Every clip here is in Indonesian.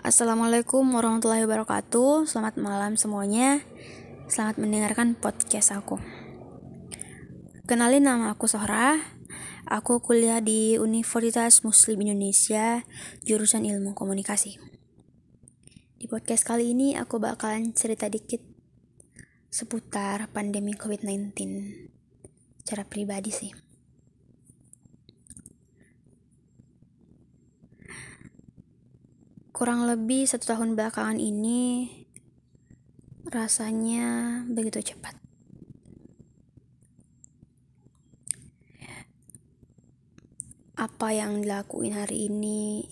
Assalamualaikum warahmatullahi wabarakatuh. Selamat malam semuanya. Selamat mendengarkan podcast aku. Kenalin nama aku Sohra. Aku kuliah di Universitas Muslim Indonesia, jurusan Ilmu Komunikasi. Di podcast kali ini aku bakalan cerita dikit seputar pandemi COVID-19 secara pribadi sih. Kurang lebih satu tahun belakangan ini rasanya begitu cepat. Apa yang dilakuin hari ini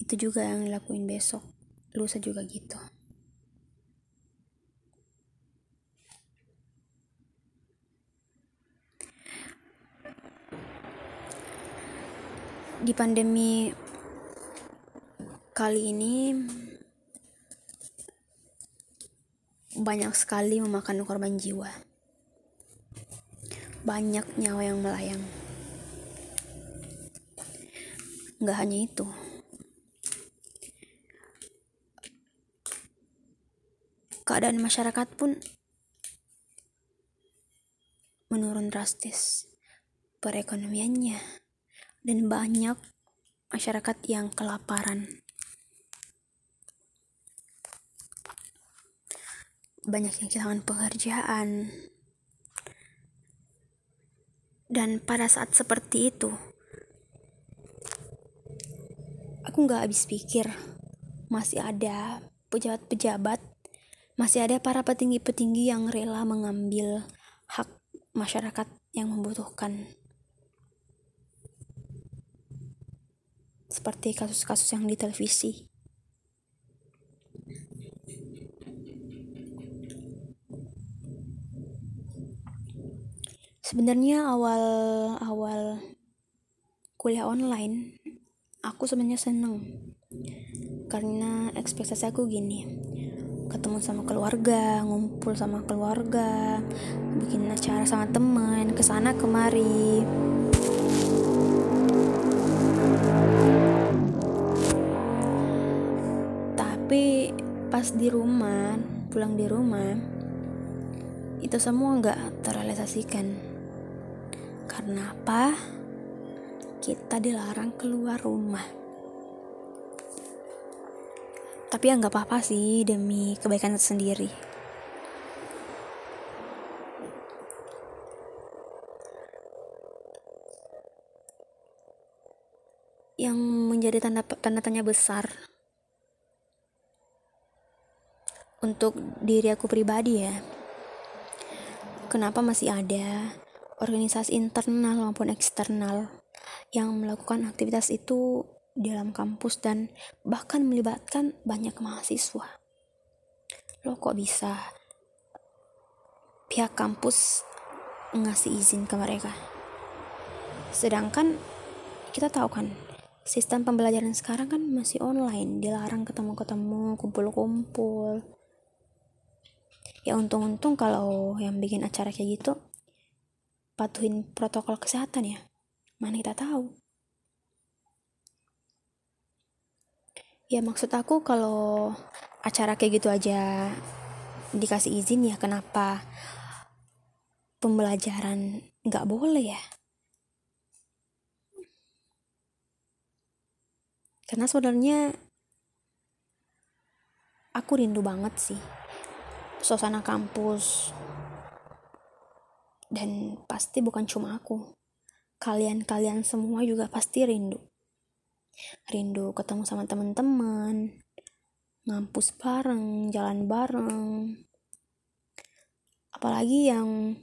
itu juga yang dilakuin besok, lusa juga gitu. Di pandemi kali ini banyak sekali memakan korban jiwa. Banyak nyawa yang melayang. Nggak hanya itu. Keadaan masyarakat pun menurun drastis perekonomiannya dan banyak masyarakat yang kelaparan. Banyak yang kehilangan pekerjaan. Dan pada saat seperti itu, aku nggak habis pikir masih ada pejabat-pejabat, masih ada para petinggi-petinggi yang rela mengambil hak masyarakat yang membutuhkan. Seperti kasus-kasus yang di televisi. Sebenarnya awal awal kuliah online aku sebenarnya seneng. Karena ekspektasi aku gini ketemu sama keluarga ngumpul sama keluarga bikin acara sama teman ke sana kemari. Tapi pas di rumah pulang di rumah itu semua nggak terrealisasikan karena apa? Kita dilarang keluar rumah. Tapi ya nggak apa-apa sih demi kebaikan sendiri. Yang menjadi tanda tanda tanya besar untuk diri aku pribadi ya. Kenapa masih ada organisasi internal maupun eksternal yang melakukan aktivitas itu di dalam kampus dan bahkan melibatkan banyak mahasiswa. Lo kok bisa pihak kampus ngasih izin ke mereka? Sedangkan kita tahu kan sistem pembelajaran sekarang kan masih online, dilarang ketemu-ketemu, kumpul-kumpul. Ya untung-untung kalau yang bikin acara kayak gitu patuhin protokol kesehatan ya? Mana kita tahu? Ya maksud aku kalau acara kayak gitu aja dikasih izin ya kenapa pembelajaran nggak boleh ya? Karena sebenarnya aku rindu banget sih. Suasana kampus dan pasti bukan cuma aku. Kalian-kalian semua juga pasti rindu. Rindu ketemu sama teman-teman, ngampus bareng, jalan bareng. Apalagi yang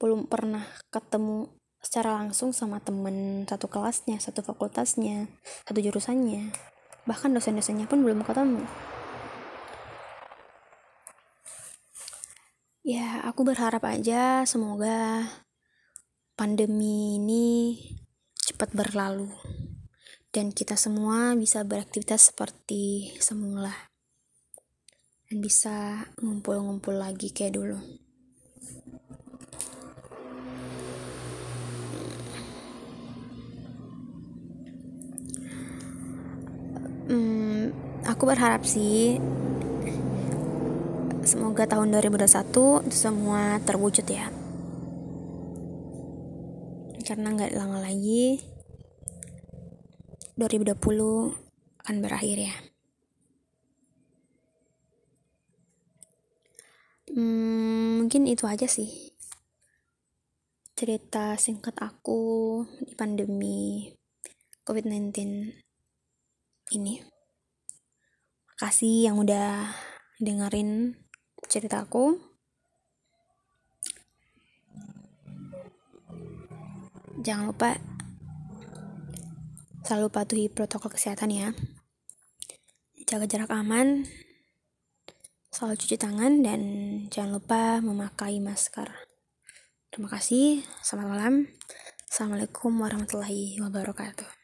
belum pernah ketemu secara langsung sama temen satu kelasnya, satu fakultasnya, satu jurusannya. Bahkan dosen-dosennya pun belum ketemu. Ya, aku berharap aja semoga pandemi ini cepat berlalu dan kita semua bisa beraktivitas seperti semula dan bisa ngumpul-ngumpul lagi kayak dulu. Hmm, aku berharap sih semoga tahun 2021 itu semua terwujud ya. Karena nggak lama lagi 2020 akan berakhir ya. Hmm, mungkin itu aja sih. Cerita singkat aku di pandemi COVID-19 ini. Makasih yang udah dengerin ceritaku. Jangan lupa selalu patuhi protokol kesehatan ya. Jaga jarak aman, selalu cuci tangan, dan jangan lupa memakai masker. Terima kasih. Selamat malam. Assalamualaikum warahmatullahi wabarakatuh.